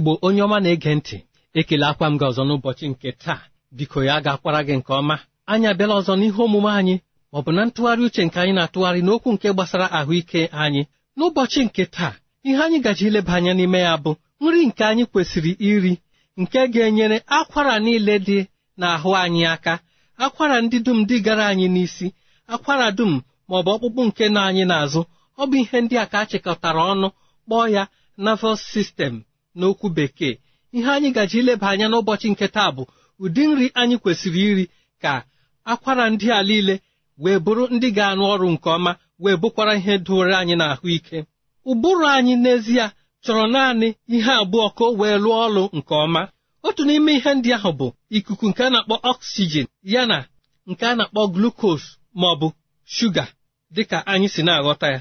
Igbo onye ọma na-ege ntị ekele akwa m gị ọzọ n'ụbọchị nke taa. Biko ya ga-akwara gị nke ọma. Anyị abịala ọzọ n'ihe omume anyị ọ bụ na ntụgharị uche nke anyị na-atụgharị n'okwu nke gbasara ahụike anyị. N'ụbọchị nke taa ihe anyị gaji ileba anya n'ime ya bụ nri nke anyị kwesịrị iri nke ga-enyere akwara niile dị n'ahụ anyị aka. Akwara ndị dum dị gara anyị n'isi akwara dum ma ọ bụ ọkpụkpụ nke nọ anyị n'azụ. Ọ bụ ihe ndị a ka a chịkọtara ọnụ kpọọ ya nervous system. N'okwu bekee. Ihe anyị gaji ileba anya n'ụbọchị nke taa bụ ụdị nri anyị kwesịrị iri ka akwara ndị a niile wee bụrụ ndị ga-arụ ọrụ nke ọma wee bụkwara ihe doro anyị n'ahụike ụbụrụ anyị n'ezie chọrọ naanị ihe abụọ ka o wee lụọ ọrụ nke ọma. Otu n'ime ihe ndị ahụ bụ ikuku nke a na-akpọ oxygen ya na nke a na-akpọ glukos ma bụ shuga dịka anyị si na-aghọta ya.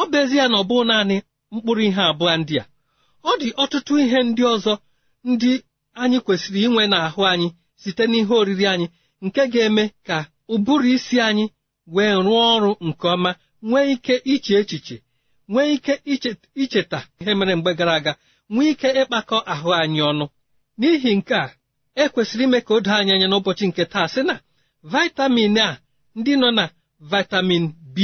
Ọ bụ ezie na ọ bụ naanị mkpụrụ ihe abụọ ndị a. ọ dị ọtụtụ ihe ndị ọzọ ndị anyị kwesịrị inwe n'ahụ anyị site n'ihe oriri anyị nke ga-eme ka ụbụrụ isi anyị wee rụọ ọrụ nke ọma nwee ike iche echiche nwee ike icheta ihe mere mgbe gara aga nwee ike ịkpakọ ahụ anyị ọnụ. N'ihi nke a ekwesịrị ime ka o doo anyị anya n'ụbọchị nke taa sị na vitamin a ndị nọ na vitamin B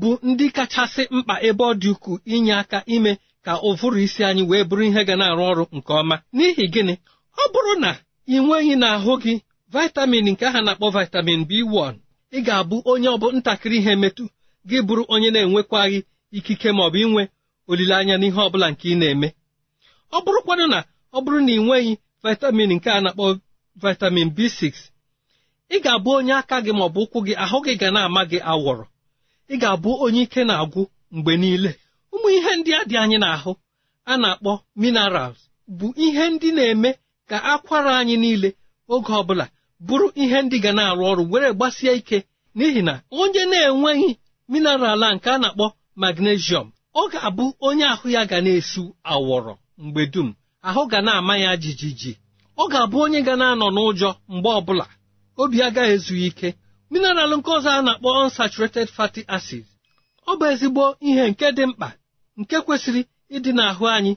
bụ ndị kachasị mkpa ebe ọ dị ukwuu inye aka ime ka ụvụrụ isi anyị wee bụrụ ihe ga na-arụ ọrụ nke ọma. N'ihi gịnị? Ọ bụrụ na ị nweghị n'ahụ gị vitamin nke aha na-akpọ vitamin B1 ị ga-abụ onye ọbụ ntakịrị ihe metụ. Gị bụrụ onye na-enwekwaghị ikike ma ọ bụ inwe olileanya n'ihe ọ bụla nke ị na-eme. Ọ bụrụkwanụ na ọ bụrụ na ị nweghị vitamin nke a na-akpọ vitamin B6 ị ga-abụ onye aka gị ma ọ bụ ụkwụ gị ahụ gị ga na-ama gị awọrọ. Ị ga-abụ onye ike na-agwụ mgbe niile. Ụmụ ihe ndị a dị anyị n'ahụ a na-akpọ minerals bụ ihe ndị na-eme ka akwara anyị niile oge ọbụla bụrụ ihe ndị ga na-arụ ọrụ were gbasie ike. N'ihi na onye na-enweghị mineral a nke a na-akpọ magnesium ọ ga-abụ onye ahụ ya ga na-esu awọrọ mgbe dum. Ahụ ga na-ama ya jijiji. Ọ ga-abụ onye ga na-anọ n'ụjọ mgbe ọbụla. Obi agaghị ezughị ike. Mineral nke a na-akpọ unsaturated fatty acid ọ bụ ezigbo ihe nke dị mkpa nke kwesịrị ịdị n'ahụ anyị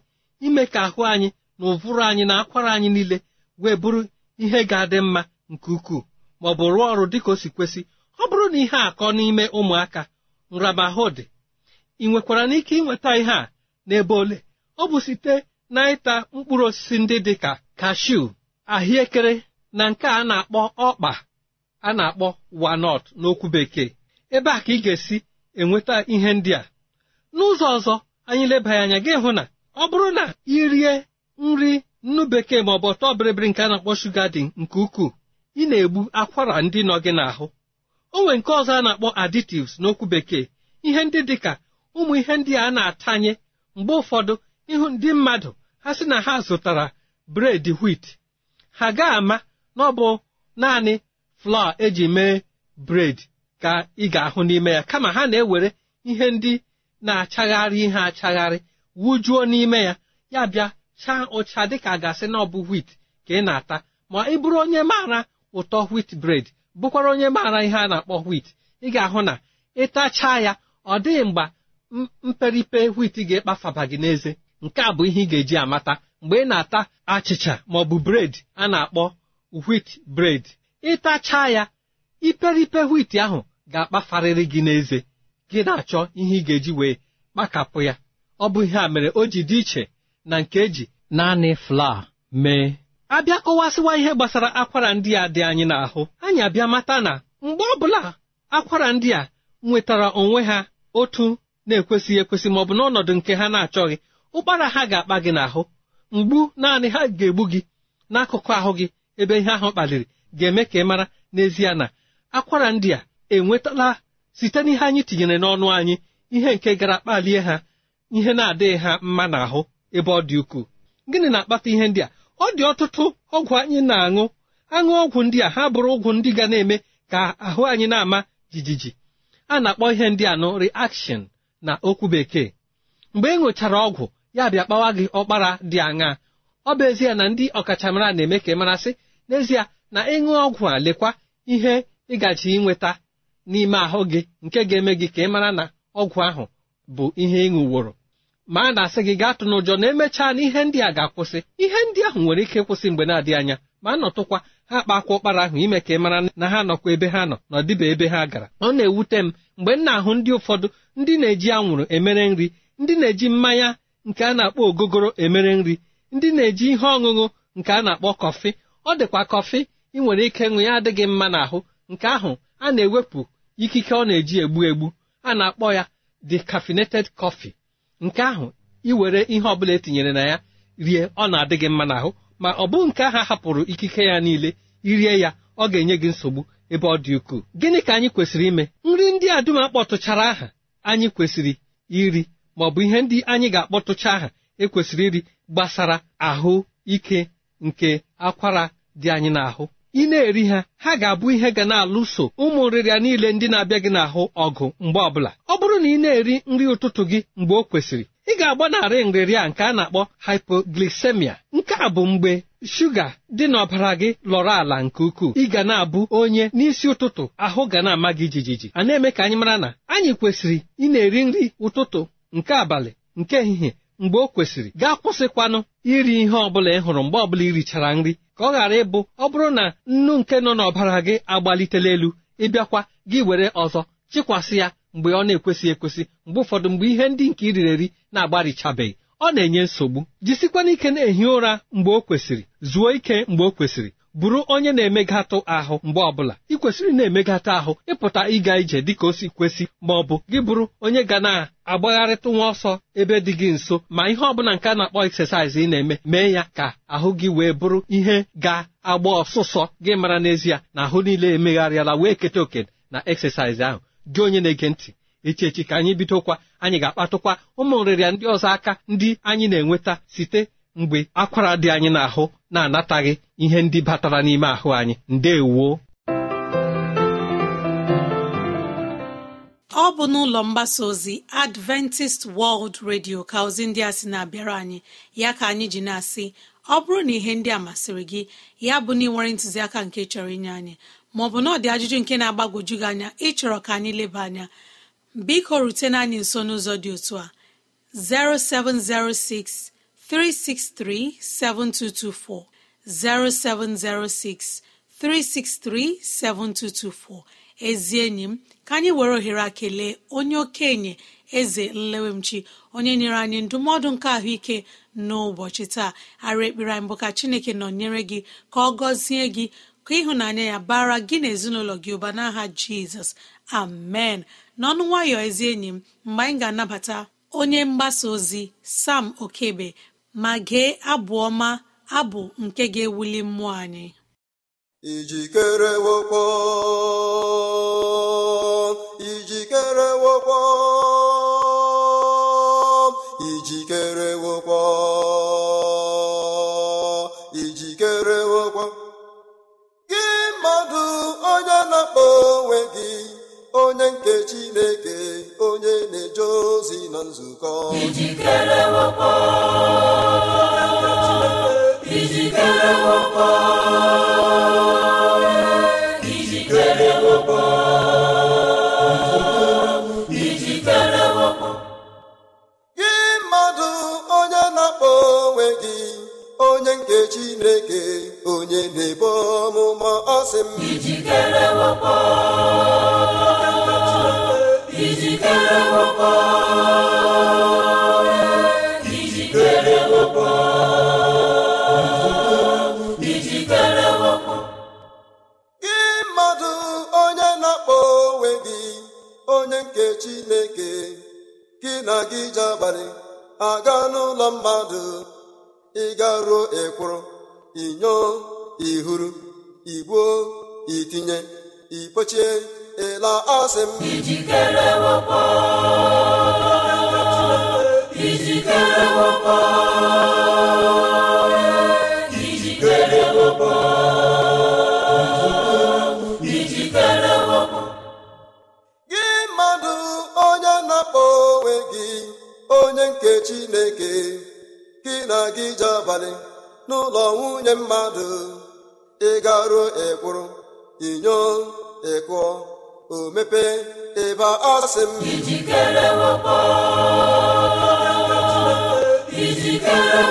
ime ka ahụ anyị na ụvụrụ anyị na akwara anyị niile wee bụrụ ihe ga-adị mma nke ukwuu. Ma ọ bụ rụọ ọrụ dịka o si kwesị ọ bụrụ na ihe akọ n'ime ụmụaka nramahụ dị. Ị nwekwara n'ike ịnweta ihe a n'ebe ole? Ọ bụ site na ịta mkpụrụ osisi ndị dị ka kashiu ahụekere na nke a na-akpọ ọkpa. A na-akpọ wanọt n'okwu bekee. Ebe a ka ị ga-esi enweta ihe ndị a. N'ụzọ ọzọ anyị lebaghị anya gị hụ na ọ bụrụ na ị rie nri nnu bekee ma ọ bụ ọtọ bịrịbịrị nke a na-akpọ shuga dị nke ukwuu ị na-egbu akwara ndị nọ gị n'ahụ. O nwere nke ọzọ a na-akpọ additives n'okwu bekee. Ihe ndị dị ka ụmụ ihe ndị a na-atanye mgbe ụfọdụ ịhụ ndị mmadụ ha sị na ha zụtara bred wit ha ga-ama na ọ bụ naanị flọọ eji mee bred ka ị ga-ahụ n'ime ya. Kama ha na-ewere ihe ndị na-achagharị ihe achagharị wujuo n'ime ya. Ya bịa chaa ụcha dịka a ga-asị na ọ bụ wit ka ị na-ata. Ma ị bụrụ onye maara ụtọ wit bred bụkwara onye maara ihe a na-akpọ wit ị ga-ahụ na ịtachaa ya ọ dịghị mgbe mperipe wit ga-ekpafaba gị n'eze. Nke a bụ ihe ị ga-eji amata. Mgbe ị na-ata achịcha ma ọ bụ bred a na-akpọ wit bred ịtachaa ya iperipe wit ahụ ga-akpafarịrị gị n'eze. Gị na-achọ ihe ị ga-eji wee kpakapụ ya. Ọ bụ ihe a mere o ji dị iche na nke eji naanị flaa mee. Abịa kọwasịwa ihe gbasara akwara ndị a dị anyị n'ahụ. Anyị abịa mata na mgbe ọbụla akwara ndị a nwetara onwe ha otu na-ekwesịghị ekwesị ma ọ bụ n'ọnọdụ nke ha na-achọghị ụkpara ha ga-akpa gị n'ahụ. Mgbu naanị ha ga-egbu gị n'akụkụ ahụ gị ebe ihe ahụ kpaliri. Ga-eme ka ị mara n'ezie na akwara ndị a enwetala site n'ihe anyị tinyere n'ọnụ anyị ihe nke gara kpalie ha ihe na-adịghị ha mma n'ahụ ebe ọ dị ukwuu. Gịnị na-akpata ihe ndị a? Ọ dị ọtụtụ ọgwụ anyị na-aṅụ. Aṅụ ọgwụ ndị a ha bụrụ ọgwụ ndị ga na-eme ka ahụ anyị na-ama jijiji. A na-akpọ ihe ndị a nụ reaction na okwu bekee. Mgbe ị ṅụchara ọgwụ ya bịa kpawa gị ọkpara dị aṅaa? Ọ bụ ezie na ndị ọkachamara na-eme ka ị marasị. N'ezie na ịṅụ ọgwụ a lekwa ihe ịgaji inweta n'ime ahụ gị nke ga-eme gị ka ị mara na ọgwụ ahụ bụ ihe ịṅụworo ma a na-asị gị gaa tụ n'ụjọ na emechaa na ihe ndị a ga-akwụsị. Ihe ndị ahụ nwere ike ịkwụsị mgbe na-adị anya ma nọtụkwa ha kpa akwa ụkpara ahụ ime ka ị mara na ha nọkwa ebe ha nọ na ọdịba ebe ha gara. Ọ na-ewute m mgbe m na-ahụ ndị ụfọdụ ndị na-eji anwụrụ emere nri ndị na-eji mmanya nke a na-akpọ ogogoro emere nri ndị na-eji ihe ọṅụṅụ nke a na-akpọ kọfị. Ọ dịkwa kọfị ị nwere ike ịṅụ ya adịghị mma n'ahụ. Nke ahụ a na-ewepụ ikike ọ na-eji egbu egbu. A na-akpọ ya decaffeinated coffee. Nke ahụ iwere ihe ọbụla etinyere na ya rie ọ na-adị gị mma n'ahụ. Ma ọ bụ nke ahụ hapụrụ ikike ya niile irie ya ọ ga-enye gị nsogbu ebe ọ dị ukwuu. Gịnị ka anyị kwesịrị ime? Nri ndị a dum akpọtụchara aha anyị kwesịrị iri. Ma ọ bụ ihe ndị anyị ga-akpọtụcha aha ekwesịrị iri gbasara ahụ ike nke akwara dị anyị n'ahụ. Ị na-eri ha ha ga-abụ ihe ga na-alụso ụmụ nrịrịa niile ndị na-abịa gị n'ahụ ọgụ mgbe ọbụla. Ọ bụrụ na ị na-eri nri ụtụtụ gị mgbe o kwesịrị ị ga-agbanarị nrịrịa nke a na-akpọ hypoglycemia. Nke a bụ mgbe shuga dị n'ọbara gị lọrọ ala nke ukwuu. Ị ga na-abụ onye n'isi ụtụtụ ahụ ga na-ama gị jijiji. A na-eme ka anyị mara na anyị kwesịrị ị na-eri nri ụtụtụ nke abalị nke ehihie mgbe o kwesịrị. Gaa kwụsịkwanụ iri ihe ọbụla ị hụrụ mgbe ọbụla irichara nri ka ọ ghara ịbụ ọ bụrụ na nnu nke nọ n'ọbara gị agbalitela elu ịbịakwa gị were ọzọ chịkwasị ya mgbe ọ na-ekwesị ekwesị mgbe ụfọdụ mgbe ihe ndị nke iriri eri na-agbarichabeghị ọ na-enye nsogbu. Jisikwana ike na-ehi ụra mgbe o kwesịrị zuo ike mgbe o kwesịrị. Bụrụ onye na-emegatụ ahụ mgbe ọbụla. Ị kwesịrị na-emegatụ ahụ ịpụta ịga ije dịka o si kwesị ma ọ bụ gị bụrụ onye ga na-agbagharịtụ nwa ọsọ ebe dị gị nso. Ma ihe ọbụla nke a na-akpọ eksesaịz ị na-eme mee ya ka ahụ gị wee bụrụ ihe ga-agba ọsụsọ. Gị mara n'ezie na ahụ niile emegharịala wee keta oke na eksesaịz ahụ. Gị onye na-ege ntị echi echi ka anyị bidokwa anyị ga-akpatụkwa ụmụ nrịrịa ndị ọzọ aka ndị anyị na-enweta site mgbe akwara dị anyị n'ahụ na-anataghị ihe ndị batara n'ime ahụ anyị. Ndeewoo ọ bụ n'ụlọ mgbasa ozi adventist world radio ka ozi ndị a sị na-abịara anyị. Ya ka anyị ji na-asị ọ bụrụ na ihe ndị a masịrị gị ya bụ na ị nwere ntụziaka nke chọrọ inye anyị maọbụ na ọ dị ajụjụ nke na-agbagwoju gị anya ịchọrọ ka anyị leba anya biko rutena anyị nso n'ụzọ dị otu a. 0706 363 7224 0706 363 7224 ezi enyi m ka anyị were ohere a kelee onye okenye eze nlewemchi onye nyere anyị ndụmọdụ nke ahụike n'ụbọchị taa. Arụ ekpere anyị bụ ka chineke nọnyere gị ka ọ gọzie gị ka ịhụnanya ya bara gị na ezinụlọ gị ụba n'aha jizọs. Amen. N'ọnụ nwayọ ezi enyi m mgbe anyị ga-anabata onye mgbasa ozi sam okebe ma gee abụ ọma abụ nke ga-ewuli mmụọ anyị. Ijikere wokwo onye nke Chineke onye na-eje ozi na nzukọ. Ijikere ijikere wokwo nke chineke onye na-ebo ọmụma ọ sị m. Ijikere wakpo ijikere wakpo ijikere wakpo ijikere wakpo gị mmadụ onye na-akpọ onwe gị onye nke chineke gị na gị ji abalị aga n'ụlọ mmadụ. Ịgaruo ekwụrụ inyo ihuru igbuo itinye ipochie ịla asị m. Ijikere ijikere ijikere ijikere gị mmadụ onye na-akpọ onwe gị onye nke chineke gị na gị je abalị n'ụlọ nwunye mmadụ ịgaruo ekwụrụ inyo ekụọ o mepee ebe asị m. Ijikere ijikere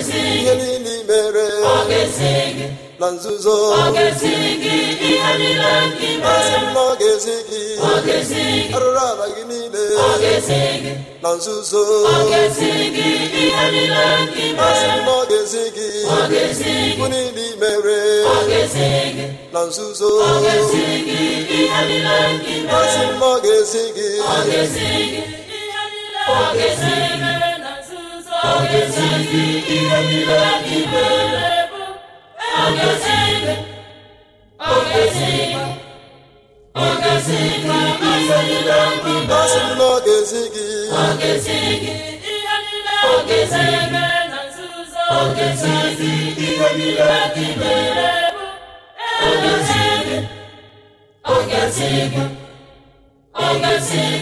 ihe niile mere na nzuzo ọ ga-ezi gị asị m na ọ ga-ezi arụrụ ala gị niile na nzuzo asị m na ọ ga-ezi gị bụ niile mere na nzuzo asị m na ọ ga-ezi gị ọ ga-ezi ihe niile i mere ọ ga-ezi gị ọ ga-ezi gị ọ ga-ezi gị ihe niile nke i mere asị m na ọ ga-ezi gị ọ ga-ezi gị ihe niile ọ ga-ezi gị ọ ga-ezi gị ihe niile nke i mere ọ ga-ezi gị ọ ga-ezi gị ọ ga-ezi gị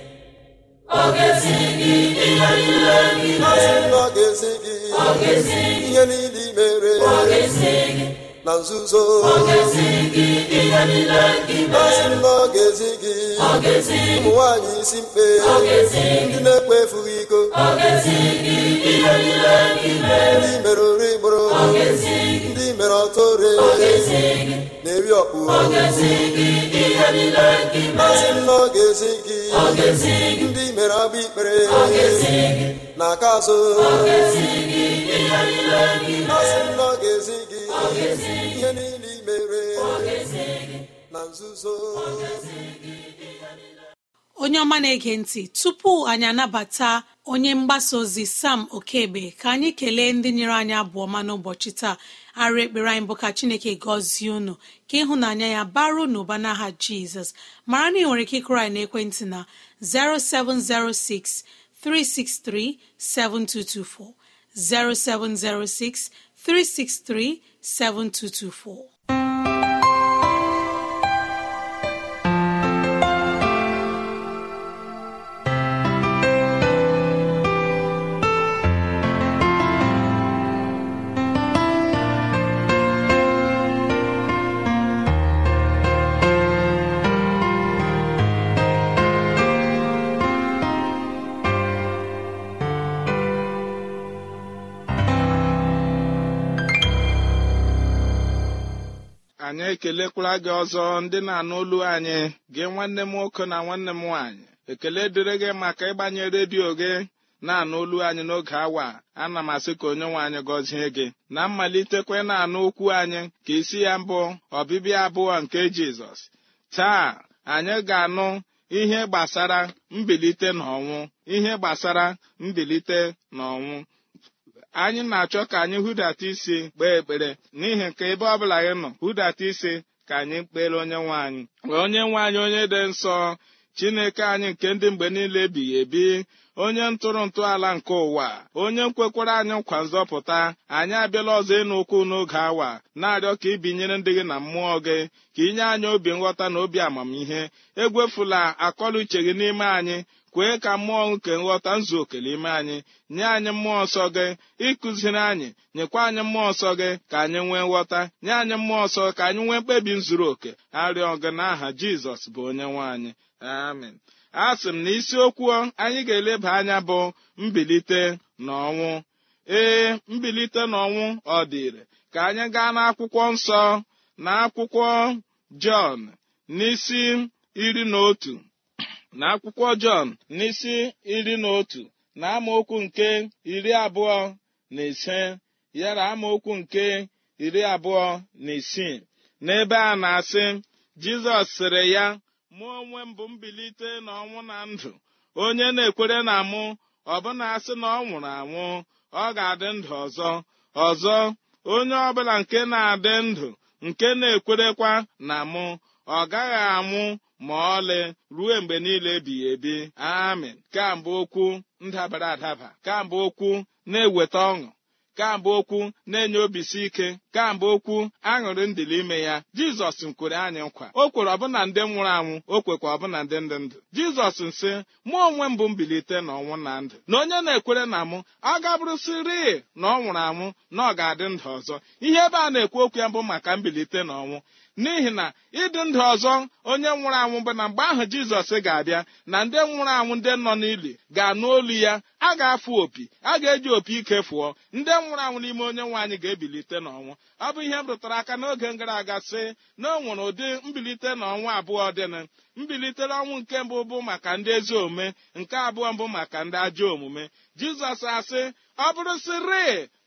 ọ ga-ezi gị ihe niile gị ọ ihe niile mere. Ọ ga-ezi gị na nzuzo ọ ga-ezi gị ihe niile ọ ụmụ nwaanyị isi mkpe ndị na-ekwe efughị iko ndị mere. Ori gboro ndị mere ọtọ ore na-eri ọkpụ ga-ezi gị ndị mere agba ikpere. Ọ ga-ezi gị. Na aka azụ. Ọ ga-ezi gị ihe niile m na nzuzo. Onye ọma na-ege ntị tupu anyị anabata onye mgbasa ozi sam okebe ka anyị kelee ndị nyere anyị abụọ ma n'ụbọchị taa. Arụ ekpere anyị bụ ka chineke gọzie unu ka ịhụnanya ya baru n'ụba n'aha jizọs. Mara na ị nwere ike ịkụrụ anyị n'ekwentị na 0706 363 7224 0706 363 7224 anyị ekelekwara gị ọzọ ndị na-anụ olu anyị gị nwanne m nwoke na nwanne m nwaanyị. Ekele dịrị gị maka ịgbanye redio gị na-anụ olu anyị n'oge awa ana m asị ka onye nwe anyị gọzie gị. Na mmalitekwe na-anụ okwu anyị ka isi ya mbụ ọbịbịa abụọ nke jizọs. Taa anyị ga-anụ ihe gbasara mbilite n'ọnwụ ihe gbasara mbilite n'ọnwụ. Anyị na-achọ ka anyị hụdata isi kpee ekpere n'ihi nke ebe ọbụla gị nọ hụdata isi ka anyị kpere onye nwe anyị. Wee onye nwe anyị onye dị nsọ chineke anyị nke ndị mgbe niile ebighị ebi onye ntụrụ ntọala nke ụwa onye nkwekwara anyị nkwa nzọpụta anyị abịala ọzọ ịnụ okwu n'oge awa na-arịọ ka ibinyere ndị gị na mmụọ gị ka inye anyị obi nghọta na obi amamihe. Egwefula akọla uche gị n'ime anyị kwee ka mmụọ nke nghọta nzu oke n'ime anyị nye anyị mmụọ nsọ gị ịkụziri anyị nyekwa anyị mmụọ nsọ gị ka anyị nwee nghọta nye anyị mmụọ nsọ ka anyị nwee mkpebi zuru oke arịọ gị n'aha jizọs bụ onye nwe anyị. Amen. A sị m na isiokwu anyị ga-eleba anya bụ mbilite n'ọnwụ. Ee mbilite n'ọnwụ ọ dịrị. Ka anyị gaa n'akwụkwọ nsọ na akwụkwọ jọn n'isi iri na otu. Na akwụkwọ jọn n'isi iri na otu na amaokwu nke iri abụọ na ise ya na amaokwu nke iri abụọ na isii n'ebe a na-asị jizọs sịrị ya mụ onwe m bụ mbilite na ọnwụ na ndụ. Onye na-ekwere na mụ ọbụna asị na ọ nwụrụ anwụ ọ ga-adị ndụ ọzọ. Ọzọ onye ọbụla nke na-adị ndụ nke na-ekwerekwa na mụ ọ gaghị anwụ ma ọlị ruo mgbe niile ebighị ebi. Amen. Kamgbe okwu ndabara adaba. Kamgbe okwu na-eweta ọṅụ. Kamgbe okwu na-enye obisi ike. Kamgbe okwu aṅụrị ndịli ime ya. Jizọs kwere anyị nkwa. O kwere ọbụna ndị nwụrụ anwụ o kwekwa ọbụna ndị ndị ndụ. Jizọs nsị mụ onwe m bụ mbilite na ọnwụ na ndụ. Na onye na-ekwere na mụ ọ gabụrụsịrị na ọ nwụrụ anwụ na ọ ga-adị ndụ ọzọ. Ihe ebe a na-ekwu okwu ya bụ maka mbilite na ọnwụ. N'ihi na ịdị ndụ ọzọ onye nwụrụ anwụ bụ na mgbe ahụ jizọs ga-abịa na ndị nwụrụ anwụ ndị nọ n'ili ga-anụ olu ya a ga-afụ opi a ga-eji opi ike fụọ. Ndị nwụrụ anwụ n'ime onye nwe anyị ga-ebilite n'ọnwụ. Ọ bụ ihe m rụtara aka n'oge gara aga sị na o nwere ụdị mbilite n'ọnwụ abụọ dịnụ. Mbilite n'ọnwụ nke mbụ bụ maka ndị ezi omume nke abụọ mbụ maka ndị ajọ omume. Jizọs asị ọ bụrụ sịrị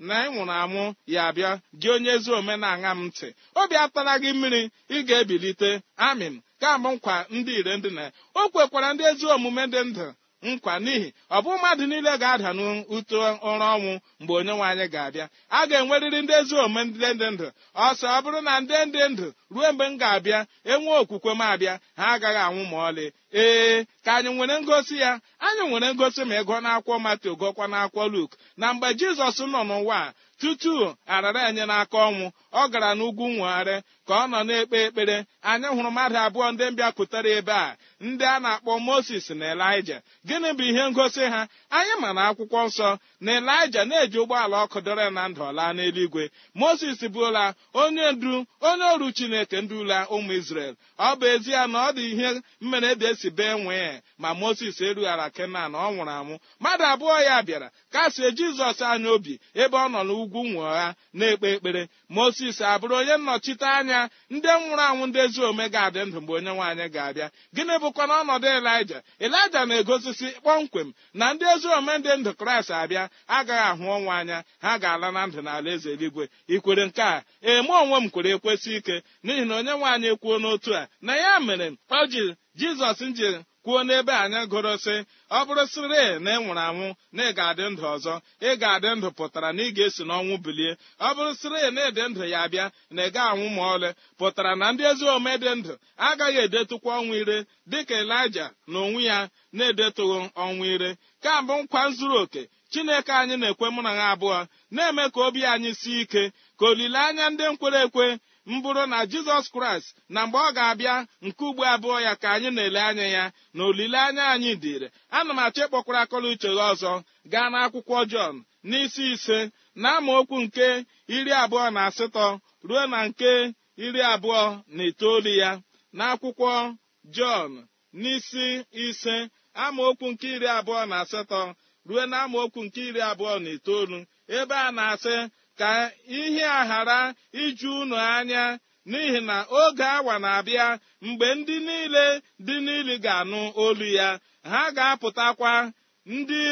na ị nwụrụ anwụ ya bịa gị onye ezi omume na-aṅa m ntị. Obi atara gị mmiri ị ga-ebilite. Amin kamgbe nkwa ndị ire ndị na o kwekwara ndị ezi omume dị ndụ. Nkwa n'ihi ọ bụ mmadụ niile ga-ada n'uto ụra ọnwụ mgbe onye nwe anyị ga-abịa. A ga-enwerịrị ndị ezi omume ndị dị ndụ ọsọ ọ bụrụ na ndị dị ndụ ruo mgbe m ga-abịa enwe okwukwe m abịa ha agaghị anwụ ma ọlị. Ee ka anyị nwere ngosi ya. Anyị nwere ngosi ma ịgụọ n'akwụkwọ Matiu gụọkwa n'akwụkwọ Luk na mgbe Jizọs nọ n'ụwa a tutu arara enye n'aka ọnwụ ọ gara n'ugwu nwegharị ka ọ nọ na-ekpe ekpere. Anyị hụrụ mmadụ abụọ ndị mbịapụtara ebe a. ndị a na-akpọ moses na elija gịnị bụ ihe ngosi ha? Anyị ma na akwụkwọ nsọ na elija na-eji ụgbọala ọkụ dọrọ na ndụ laa n'eluigwe. Moses bụla onye ndu onye ọrụ chineke ndula ụmụ isrel ọ bụ ezie na ọ dị ihe mmere ede esi bee nwee ma moses erughara kenan ọ nwụrụ anwụ. Mmadụ abụọ ya bịara kasie jizọs anya obi ebe ọ nọ n'ugwu nwụọ na-ekpe ekpere. Moses abụrụ onye nnọchite anya ndị nwụrụ anwụ ndị ezi ome ga-adị ndụ mgbe onye nwaanyị ga-abịa. Gịnị bụkwa n'ọnọdụ elija elija na-egosisi kpọmkwem na ndị ezi ome ndị ndụ kraịst abịa agaghị ahụ ọnwụ anya ha ga-ala na ndụ n'ala eze eluigwe ikwere nke a ee mụ onwe m kwere ekwesị ike n'ihi na onye nwaanyị ekwuo n'otu a na ya mere ọ ji jizọs nji kwuo n'ebe anyị gụrụ sị ọ bụrụ sịrị na ị nwụrụ anwụ na ị ga-adị ndụ ọzọ ị ga-adị ndụ pụtara na ị ga-esi n'ọnwụ bilie. Ọ bụrụ sịrị na ịdị ndụ ya bịa na ị ga anwụ ma ọlị pụtara na ndị ezi ome dị ndụ agaghị edetụkwa ọnwụ ire dịka elija na onwe ya na-edetụghị ọnwụ ire. Ka bụ nkwa zuru oke chineke anyị na-ekwe mụ na ha abụọ na-eme ka obi anyị sie ike ka olileanya ndị nkwere ekwe mbụrụ na jizọs kraịst na mgbe ọ ga-abịa nke ugbo abụọ ya ka anyị na-ele anya ya na olileanya anyị dịrị ana m achọ ịkpọkwara akọla uche gị ọzọ gaa n'akwụkwọ jọn n'isi ise na amaokwu nke iri abụọ na asatọ ruo na nke iri abụọ na itoolu ya n'akwụkwọ jọn n'isi ise amaokwu nke iri abụọ na asatọ ruo na amaokwu nke iri abụọ na itoolu ebe a na-asị ka ihe a ghara iju unu anya n'ihi na oge awa na-abịa mgbe ndị niile dị n'ili ga-anụ olu ya. Ha ga-apụtakwa ndị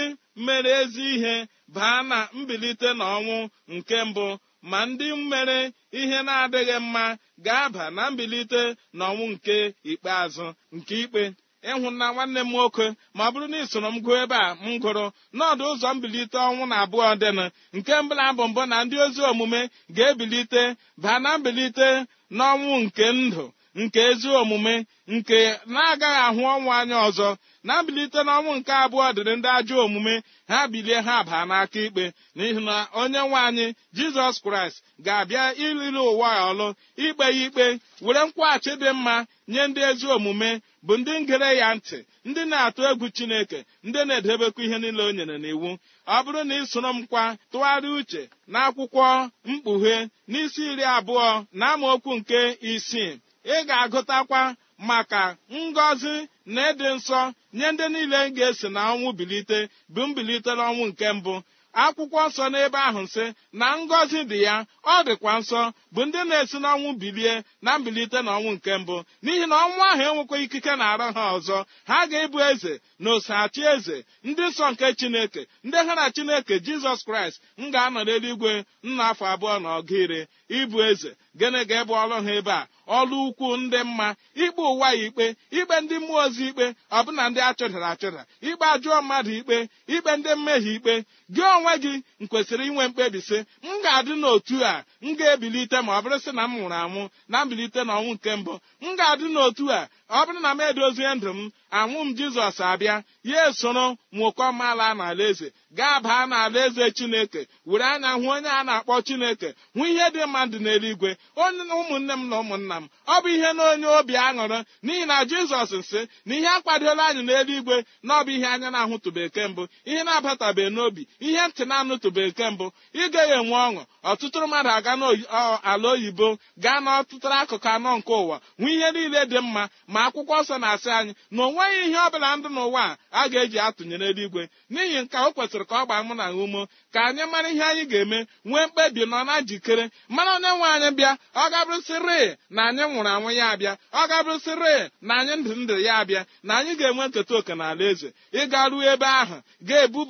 mere ezi ihe baa na mbilite n'ọnwụ nke mbụ ma ndị mere ihe na-adịghị mma ga-aba na mbilite n'ọnwụ nke ikpeazụ nke ikpe. Ịhụ na nwanne m nwoke ma ọ bụrụ na ị soro m gụọ ebe a m gụrụ n'ọdụ ụzọ mbilite ọnwụ na abụọ dịnụ. Nke mbụla bụ mbụ na ndị ozi omume ga-ebilite baa na mbilite n'ọnwụ nke ndụ nke ezi omume nke na-agaghị ahụ ọnwụ anya ọzọ. Na mbilite n'ọnwụ nke abụọ dịrị ndị ajọ omume ha bilie ha baa n'aka ikpe. N'ihi na onye nwe anyị jizọs kraịst ga-abịa iliri ụwa ọlụ ikpe ya ikpe were nkwaghachi dị mma nye ndị ezi omume bụ ndị ngere ya ntị ndị na-atụ egwu chineke ndị na-edebekwa ihe niile o nyere n'iwu. Ọ bụrụ na ị soro m kwa tụgharịa uche n'akwụkwọ mkpughe n'isi iri abụọ na amaokwu nke isii. Ị ga-agụtakwa maka ngọzi na ịdị nsọ nye ndị niile ga-esi na ọnwụ bilite bụ mbilite n'ọnwụ nke mbụ. Akwụkwọ nsọ n'ebe ahụ nsị na ngọzi dị ya ọ dịkwa nsọ bụ ndị na-esi n'ọnwụ bilie na mbilite n'ọnwụ nke mbụ. N'ihi na ọnwụ ahụ enwekwa ikike na-arụ ha ọzọ ha ga-ebu eze na osachi eze ndị nsọ nke chineke ndị ha na chineke jizọs kraịst m ga-anọ n'eluigwe nna afọ abụọ na ọgụ ire ịbụ eze. Gịnị ga-ebu ọrụ ha ebe a? Ọlụ ukwu ndị mma ikpe ụwa ya ikpe ikpe ndị mmụọ ozi ikpe ọbụna ndị achụdara achụda ikpe ajụọ mmadụ ikpe ikpe ndị mmehie ikpe. Gị onwe gị m kwesịrị inwe mkpebi sị m ga-adị n'otu a m ga-ebilite ma ọ bụrụ sị na m nwụrụ anwụ na mbilite n'ọnwụ nke mbụ m ga-adị n'otu a ọ bụrụ na m edozie ndụ m anwụ m jizọs abịa ya esoro nwokọmala n'ala eze gaa baa n'ala eze chineke were anya hụ onye a na-akpọ chineke hụ ihe dị mma dị n'eluigwe onye ụmụnne m na ụmụnna m. Ọ bụ ihe na onye obi aṅụrị n'ihi na jizọs nsị na ihe akwadola anyị n'eluigwe na ọ bụ ihe anya na-ahụtụbe ke mbụ ihe na-abatabeghị n'obi ihe ntị na-anụtụbeghị ke mbụ ị gaghị enwe ọṅụ ọtụtụ mmadụ aga n'ala oyibo gaa n'ọtụtụ akụkụ anọ nke ụwa hụ ihe niile dị mma ma akwụkwọ nsọ na-asị anyị na o nweghị ihe ọbụla ndụ n'ụwa a a ga-eji atụnyere eluigwe n'ihi nke o kwesịrị ka ọ gbaa mụ na umo ka anyị mara ihe anyị ga-eme nwee mkpebi nọ na njikere. Mara onye nwe anyị bịa ọ gabụrụsịrị na anyị nwụrụ anwụ ya abịa ọ gabụrụsịrị na anyị ndụ ndụ ya abịa na anyị ga-enwe nketa oke n'ala eze. Ịga ruo ebe ahụ ga-ebu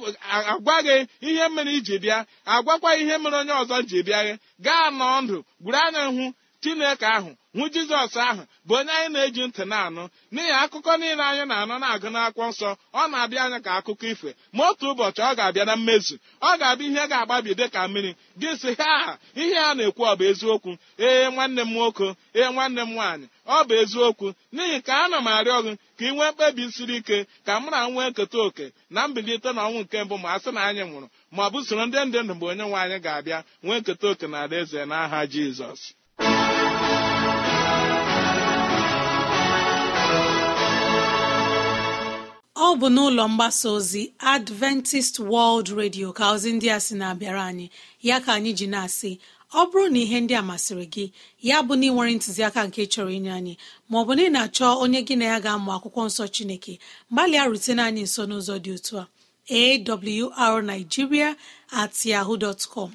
agwa gị ihe mere iji bịa agwakwa ihe mere onye ọzọ ji bịa gị. Gaa nọọ ndụ gwuru anya hụ chineke ahụ hụ jizọs ahụ bụ onye anyị na-eji ntị na-anụ. N'ihi akụkọ niile anyị na-anụ na-agụ n'akwụkwọ nsọ ọ na-abịa anya ka akụkọ ifo. Ma otu ụbọchị ọ ga-abịa na mmezu. Ọ ga-abịa ihe ga-agbabi dị ka mmiri. Gị sị ha ihe a na-ekwu ọ bụ eziokwu? Ee nwanne m nwoke ee nwanne m nwaanyị ọ bụ eziokwu. N'ihi ka ana m arịọ gị ka ị nwee mkpebi siri ike ka m na nwee nketa oke na mbilite na ọnwụ nke mbụ ma a sị na anyị nwụrụ ma ọ bụ soro ndị ndị ndụ mgbe onye nwe anyị ga-abịa nwee nketa oke na alaeze n'aha jizọs. Ọ bụ n'ụlọ mgbasa ozi adventist world radio ka ozi ndị a sị na-abịara anyị. Ya ka anyị ji na-asị ọ bụrụ na ihe ndị a masịrị gị ya bụ na ị nwere ntụziaka nke chọrọ inye anyị maọbụ na ị na-achọ onye gị na ya ga-amụ akwụkwọ nsọ chineke gbalịa rutene anyị nso n'ụzọ dị otu a awrnigeria at yahoo dot com.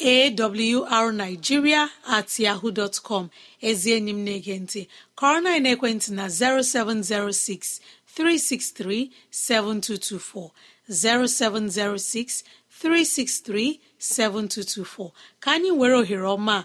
Awrnigeria at yahoo dot com. Ezi enyi m na-ege ntị. Kọrọ na ekwentị na 0706 363 7224 0706 363 7224 ka anyị were ohere ọma